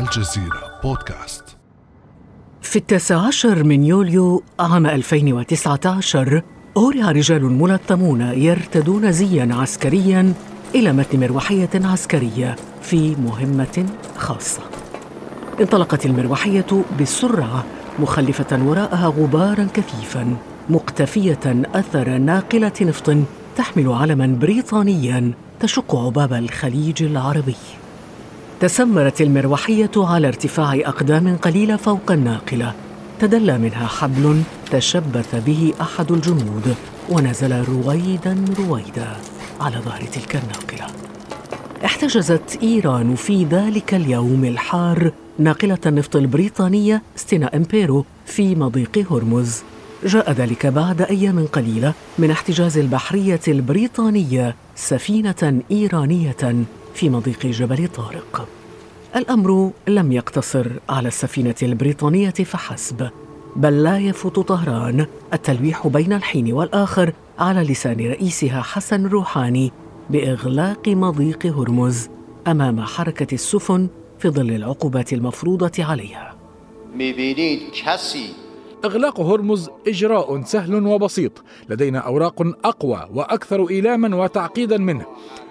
الجزيرة بودكاست. في التاسع عشر من يوليو عام 2019 أورع رجال ملثمون يرتدون زيا عسكريا إلى متن مروحية عسكرية في مهمة خاصة. انطلقت المروحية بسرعة مخلفة وراءها غبارا كثيفا مقتفية أثر ناقلة نفط تحمل علما بريطانيا تشق عباب الخليج العربي. تسمرت المروحية على ارتفاع أقدام قليلة فوق الناقلة. تدلى منها حبل تشبث به أحد الجنود ونزل رويدا رويدا على ظهر تلك الناقلة. احتجزت إيران في ذلك اليوم الحار ناقلة النفط البريطانية ستينا إمبيرو في مضيق هرمز. جاء ذلك بعد أيام قليلة من احتجاز البحرية البريطانية سفينة إيرانية في مضيق جبل طارق. الأمر لم يقتصر على السفينة البريطانية فحسب بل لا يفوت طهران. التلويح بين الحين والآخر على لسان رئيسها حسن روحاني بإغلاق مضيق هرمز أمام حركة السفن في ظل العقوبات المفروضة عليها. إغلاق هرمز إجراء سهل وبسيط. لدينا أوراق أقوى وأكثر إيلاما وتعقيدا منه.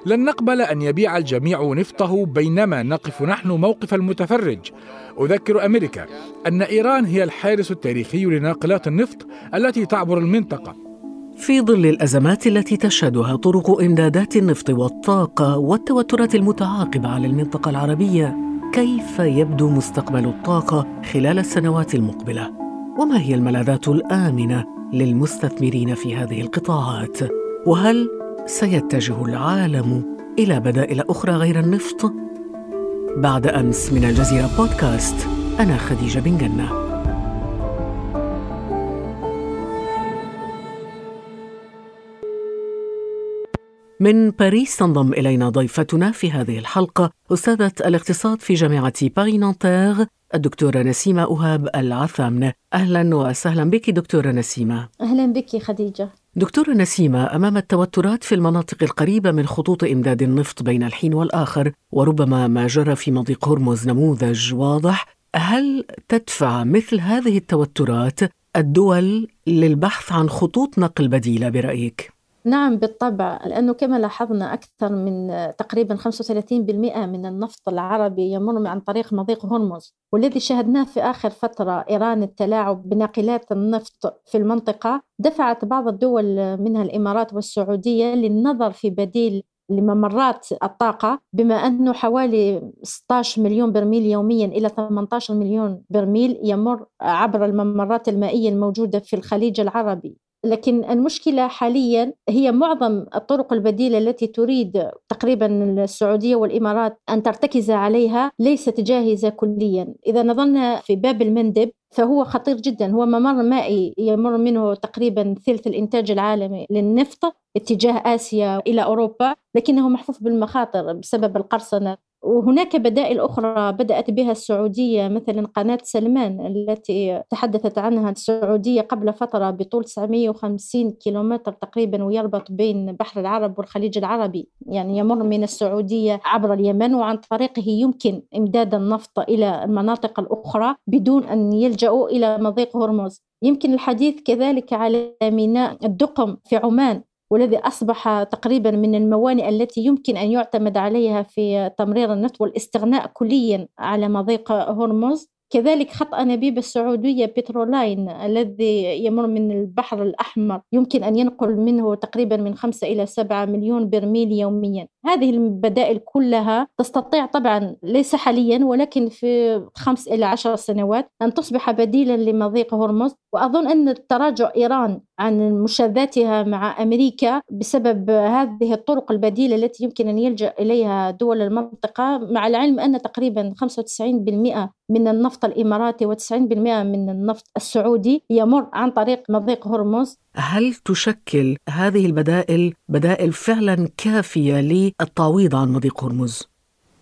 لن نقبل أن يبيع الجميع نفطه بينما نقف نحن موقف المتفرج. أذكر أمريكا أن إيران هي الحارس التاريخي لناقلات النفط التي تعبر المنطقة. في ظل الأزمات التي تشهدها طرق إمدادات النفط والطاقة والتوترات المتعاقبة على المنطقة العربية كيف يبدو مستقبل الطاقة خلال السنوات المقبلة؟ وما هي الملاذات الآمنة للمستثمرين في هذه القطاعات؟ وهل سيتجه العالم إلى بدائل أخرى غير النفط؟ بعد أمس من الجزيرة بودكاست أنا خديجة بن جنة. من باريس تنضم إلينا ضيفتنا في هذه الحلقة أستاذة الاقتصاد في جامعة باري نانتير الدكتورة نسيمة أهاب العثامنة أهلا وسهلا بك دكتورة نسيمة. أهلا بك خديجة. دكتورة نسيمة أمام التوترات في المناطق القريبة من خطوط إمداد النفط بين الحين والآخر وربما ما جرى في مضيق هرمز نموذج واضح هل تدفع مثل هذه التوترات الدول للبحث عن خطوط نقل بديلة برأيك؟ نعم بالطبع. لأنه كما لاحظنا أكثر من تقريبا 35% من النفط العربي يمر عن طريق مضيق هرمز. والذي شاهدناه في آخر فترة إيران التلاعب بناقلات النفط في المنطقة دفعت بعض الدول منها الإمارات والسعودية للنظر في بديل لممرات الطاقة بما أنه حوالي 16 مليون برميل يوميا إلى 18 مليون برميل يمر عبر الممرات المائية الموجودة في الخليج العربي. لكن المشكلة حاليا هي معظم الطرق البديلة التي تريد تقريبا السعودية والإمارات أن ترتكز عليها ليست جاهزة كليا. إذا نظرنا في باب المندب فهو خطير جدا. هو ممر مائي يمر منه تقريبا ثلث الإنتاج العالمي للنفط اتجاه آسيا إلى أوروبا لكنه محفوف بالمخاطر بسبب القرصنة. وهناك بدائل أخرى بدأت بها السعودية مثلا قناة سلمان التي تحدثت عنها السعودية قبل فترة بطول 950 كيلومتر تقريبا ويربط بين بحر العرب والخليج العربي. يعني يمر من السعودية عبر اليمن وعن طريقه يمكن إمداد النفط إلى المناطق الأخرى بدون أن يلجأوا إلى مضيق هرمز. يمكن الحديث كذلك على ميناء الدقم في عمان. والذي أصبح تقريبا من الموانئ التي يمكن أن يعتمد عليها في تمرير النفط والاستغناء كليا على مضيق هرمز. كذلك خط أنابيب السعودية بترولاين الذي يمر من البحر الأحمر يمكن أن ينقل منه تقريبا من خمسة إلى سبعة مليون برميل يوميا. هذه البدائل كلها تستطيع طبعا ليس حاليا ولكن في خمس إلى عشر سنوات أن تصبح بديلا لمضيق هرمز. وأظن أن تراجع إيران عن مشاذاتها مع أمريكا بسبب هذه الطرق البديلة التي يمكن أن يلجأ إليها دول المنطقة مع العلم أن تقريبا 95% من النفط الإماراتي و90% من النفط السعودي يمر عن طريق مضيق هرمز هل تشكل هذه البدائل بدائل فعلا كافية للتعويض عن مضيق هرمز؟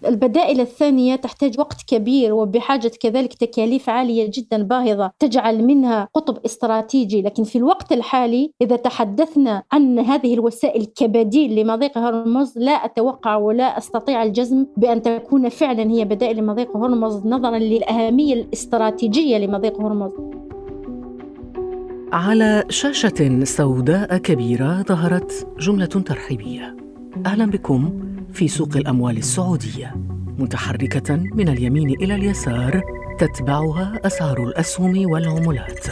البدائل الثانية تحتاج وقت كبير وبحاجة كذلك تكاليف عالية جدا باهظة تجعل منها قطب استراتيجي. لكن في الوقت الحالي إذا تحدثنا عن هذه الوسائل كبديل لمضيق هرمز لا أتوقع ولا أستطيع الجزم بأن تكون فعلا هي بدائل لمضيق هرمز نظرا للأهمية الاستراتيجية لمضيق هرمز. على شاشة سوداء كبيرة ظهرت جملة ترحيبية. أهلا بكم. في سوق الأموال السعودية متحركة من اليمين إلى اليسار تتبعها أسعار الأسهم والعملات.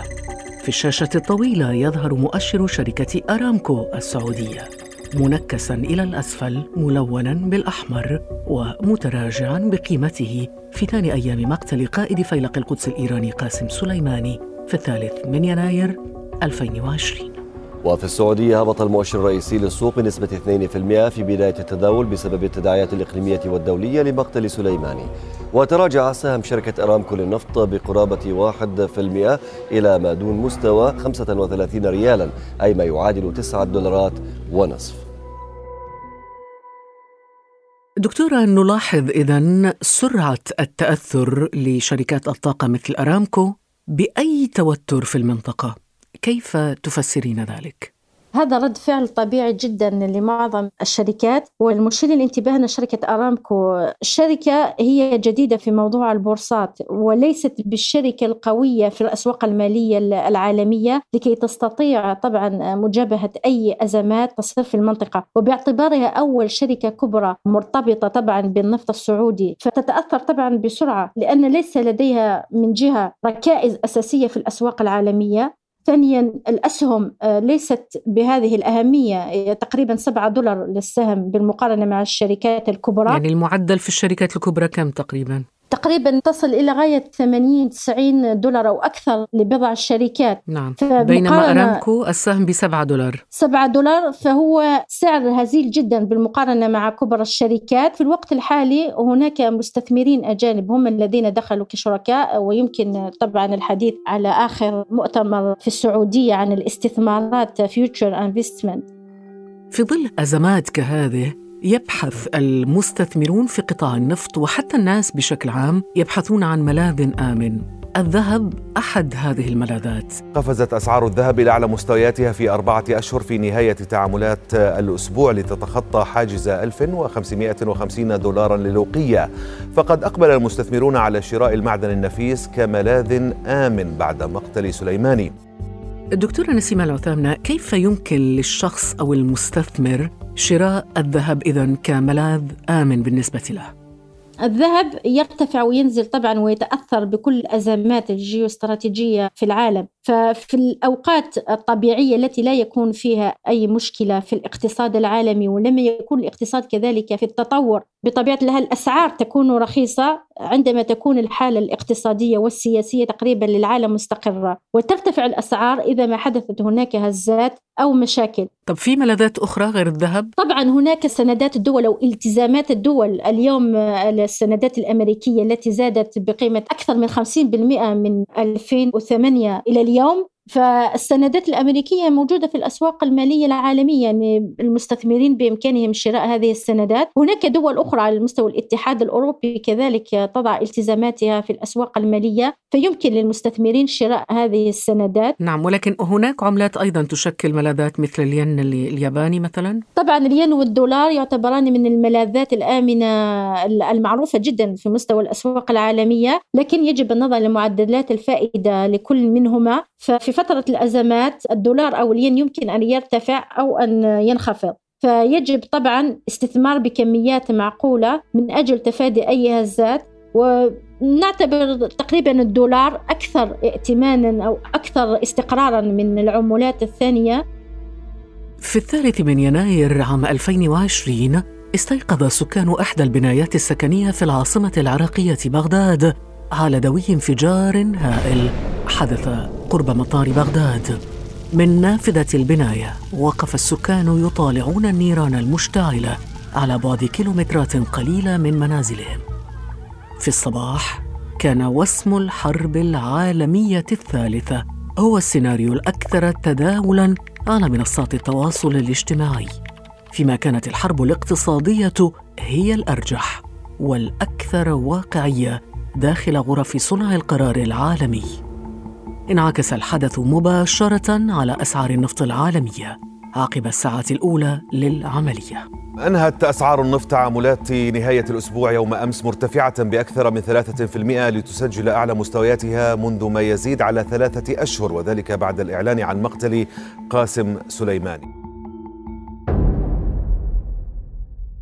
في الشاشة الطويلة يظهر مؤشر شركة أرامكو السعودية منكسا إلى الأسفل ملونا بالأحمر ومتراجعا بقيمته. في ثاني أيام مقتل قائد فيلق القدس الإيراني قاسم سليماني في الثالث من يناير 2020 وفي السعودية هبط المؤشر الرئيسي للسوق بنسبة 2% في بداية التداول بسبب التداعيات الإقليمية والدولية لمقتل سليماني. وتراجع سهم شركة أرامكو للنفط بقرابة 1% إلى ما دون مستوى 35 ريالا أي ما يعادل 9 دولارات ونصف. دكتورة نلاحظ إذا سرعة التأثر لشركات الطاقة مثل أرامكو بأي توتر في المنطقة؟ كيف تفسرين ذلك؟ هذا رد فعل طبيعي جدا لمعظم الشركات والمشير للانتباه أن شركة أرامكو الشركة هي جديدة في موضوع البورصات وليست بالشركة القوية في الأسواق المالية العالمية لكي تستطيع طبعا مجابهة أي أزمات تصير في المنطقة وباعتبارها أول شركة كبرى مرتبطة طبعا بالنفط السعودي فتتأثر طبعا بسرعة لأن ليس لديها من جهة ركائز أساسية في الأسواق العالمية ثانيا الأسهم آه، ليست بهذه الأهمية تقريبا 7 دولار للسهم بالمقارنة مع الشركات الكبرى يعني المعدل في الشركات الكبرى كم تقريبا؟ تقريبا تصل إلى غاية 80 90 دولار أو أكثر لبضع الشركات. نعم. بينما أرامكو السهم ب 7 دولار. 7 دولار فهو سعر هزيل جدا بالمقارنة مع كبرى الشركات. في الوقت الحالي هناك مستثمرين أجانب هم الذين دخلوا كشركاء ويمكن طبعا الحديث على آخر مؤتمر في السعودية عن الاستثمارات فيوتشر انفستمنت في ظل أزمات كهذه يبحث المستثمرون في قطاع النفط وحتى الناس بشكل عام يبحثون عن ملاذ آمن. الذهب أحد هذه الملاذات. قفزت أسعار الذهب إلى أعلى مستوياتها في أربعة أشهر في نهاية تعاملات الأسبوع لتتخطى حاجز 1550 دولارا للوقية. فقد أقبل المستثمرون على شراء المعدن النفيس كملاذ آمن بعد مقتل سليماني. دكتورة نسيمة العثامنة كيف يمكن للشخص أو المستثمر شراء الذهب إذا كملاذ آمن بالنسبة له؟ الذهب يرتفع وينزل طبعا ويتأثر بكل الازمات الجيوستراتيجية في العالم ففي الأوقات الطبيعية التي لا يكون فيها أي مشكلة في الاقتصاد العالمي ولما يكون الاقتصاد كذلك في التطور بطبيعة الله الأسعار تكون رخيصة عندما تكون الحالة الاقتصادية والسياسية تقريبا للعالم مستقرة وترتفع الأسعار إذا ما حدثت هناك هزات أو مشاكل. طب في ملاذات أخرى غير الذهب؟ طبعا هناك سندات الدول أو التزامات الدول، اليوم السندات الأمريكية التي زادت بقيمة أكثر من 50% من 2008 إلى اليوم فالسندات الأمريكية موجودة في الأسواق المالية العالمية يعني المستثمرين بإمكانهم شراء هذه السندات. هناك دول أخرى على مستوى الاتحاد الأوروبي كذلك تضع التزاماتها في الأسواق المالية فيمكن للمستثمرين شراء هذه السندات. نعم ولكن هناك عملات أيضا تشكل ملاذات مثل الين الياباني مثلا؟ طبعا الين والدولار يعتبران من الملاذات الآمنة المعروفة جدا في مستوى الأسواق العالمية لكن يجب النظر لمعدلات الفائدة لكل منهما. ففي فترة الأزمات الدولار أو الين يمكن أن يرتفع أو أن ينخفض. فيجب طبعا استثمار بكميات معقولة من أجل تفادي أي هزات ونعتبر تقريبا الدولار أكثر ائتمانا أو أكثر استقرارا من العملات الثانية. في الثالث من يناير عام 2020 استيقظ سكان إحدى البنايات السكنية في العاصمة العراقية بغداد على دوي انفجار هائل حدث قرب مطار بغداد من نافذة البناية وقف السكان يطالعون النيران المشتعلة على بعد كيلومترات قليلة من منازلهم. في الصباح كان وسم الحرب العالمية الثالثة هو السيناريو الأكثر تداولاً على منصات التواصل الاجتماعي، فيما كانت الحرب الاقتصادية هي الأرجح. والأكثر واقعية داخل غرف صنع القرار العالمي. انعكس الحدث مباشرة على أسعار النفط العالمية عقب الساعات الأولى للعملية. أنهت أسعار النفط تعاملات نهاية الأسبوع يوم أمس مرتفعة بأكثر من 3% لتسجل أعلى مستوياتها منذ ما يزيد على ثلاثة أشهر وذلك بعد الإعلان عن مقتل قاسم سليماني.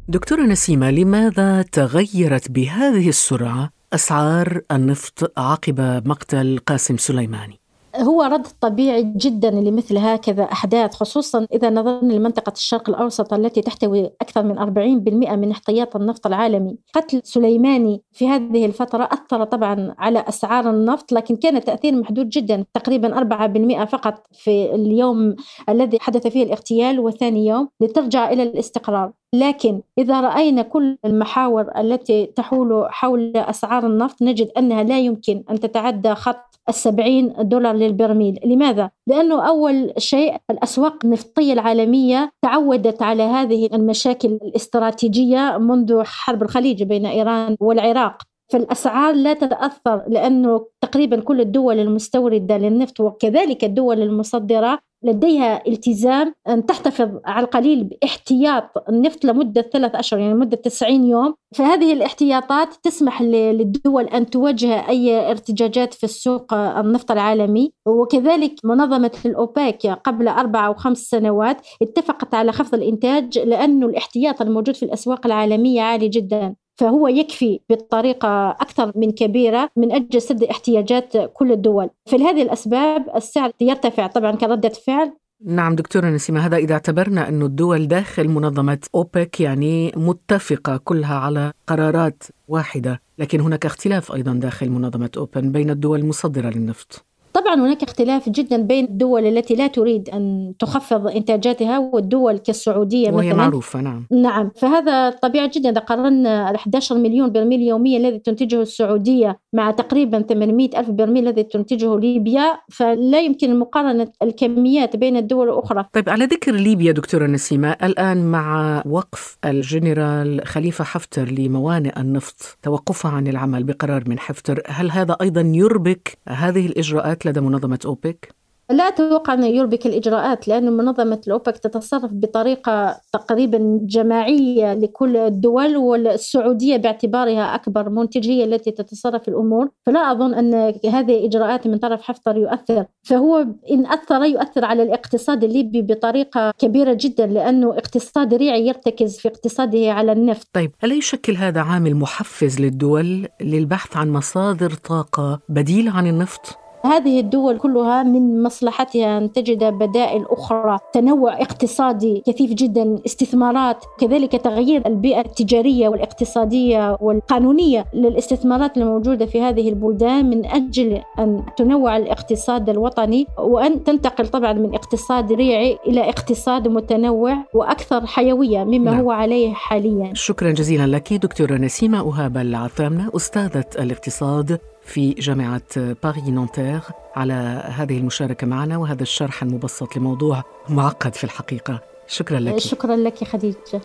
دكتورة نسيمة لماذا تغيرت بهذه السرعة أسعار النفط عقب مقتل قاسم سليماني؟ هو رد طبيعي جدا لمثل هكذا أحداث خصوصا إذا نظرنا لمنطقة الشرق الأوسط التي تحتوي أكثر من 40% من احتياط النفط العالمي. قتل سليماني في هذه الفترة أثر طبعا على أسعار النفط لكن كان تأثير محدود جدا تقريبا 4% فقط في اليوم الذي حدث فيه الاغتيال وثاني يوم لترجع إلى الاستقرار. لكن إذا رأينا كل المحاور التي تحول حول أسعار النفط نجد أنها لا يمكن أن تتعدى خط السبعين دولار للبرميل لماذا؟ لأنه أول شيء الأسواق النفطية العالمية تعودت على هذه المشاكل الاستراتيجية منذ حرب الخليج بين إيران والعراق فالأسعار لا تتأثر لأنه تقريبا كل الدول المستوردة للنفط وكذلك الدول المصدرة لديها التزام أن تحتفظ على القليل باحتياط النفط لمدة ثلاث أشهر يعني مدة 90 يوم. فهذه الاحتياطات تسمح للدول أن تواجه أي ارتجاجات في السوق النفط العالمي. وكذلك منظمة الأوباك قبل أربع أو خمس سنوات اتفقت على خفض الإنتاج لأنه الاحتياط الموجود في الأسواق العالمية عالي جدا. فهو يكفي بطريقة أكثر من كبيرة من أجل سد احتياجات كل الدول. فلهذه الأسباب السعر يرتفع طبعا كردة فعل. نعم دكتورة نسيمة هذا إذا اعتبرنا أن الدول داخل منظمة أوبك يعني متفقة كلها على قرارات واحدة لكن هناك اختلاف أيضا داخل منظمة أوبن بين الدول المصدرة للنفط. طبعا هناك اختلاف جدا بين الدول التي لا تريد أن تخفض إنتاجاتها والدول كالسعودية وهي مثلا. معروفة نعم. نعم فهذا طبيعي جدا. إذا قارنا ال 11 مليون برميل يوميا الذي تنتجه السعودية مع تقريبا 800 ألف برميل الذي تنتجه ليبيا فلا يمكن مقارنة الكميات بين الدول الأخرى. طيب على ذكر ليبيا دكتورة نسيمة الآن مع وقف الجنرال خليفة حفتر لموانئ النفط توقفها عن العمل بقرار من حفتر هل هذا أيضا يربك هذه الإجراءات؟ لدى منظمة أوبك؟ لا أتوقع أن يربك الإجراءات لأن منظمة الأوبك تتصرف بطريقة تقريبا جماعية لكل الدول والسعودية باعتبارها أكبر منتج هي التي تتصرف الأمور فلا أظن أن هذه إجراءات من طرف حفتر يؤثر فهو إن أثر يؤثر على الاقتصاد الليبي بطريقة كبيرة جدا لأنه اقتصاد ريعي يرتكز في اقتصاده على النفط طيب ألا يشكل هذا عامل محفز للدول للبحث عن مصادر طاقة بديلة عن النفط؟ هذه الدول كلها من مصلحتها أن تجد بدائل أخرى تنوع اقتصادي كثيف جدا استثمارات كذلك تغيير البيئة التجارية والاقتصادية والقانونية للاستثمارات الموجودة في هذه البلدان من أجل أن تنوع الاقتصاد الوطني وأن تنتقل طبعا من اقتصاد ريعي إلى اقتصاد متنوع وأكثر حيوية مما نعم. هو عليه حاليا شكرا جزيلا لك دكتورة نسيمة أهاب العثامنة أستاذة الاقتصاد في جامعة باري نونتير على هذه المشاركة معنا وهذا الشرح المبسط لموضوع معقد في الحقيقة. شكرا لك. شكرا لك خديجة.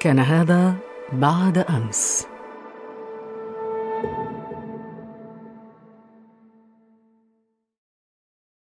كان هذا بعد أمس.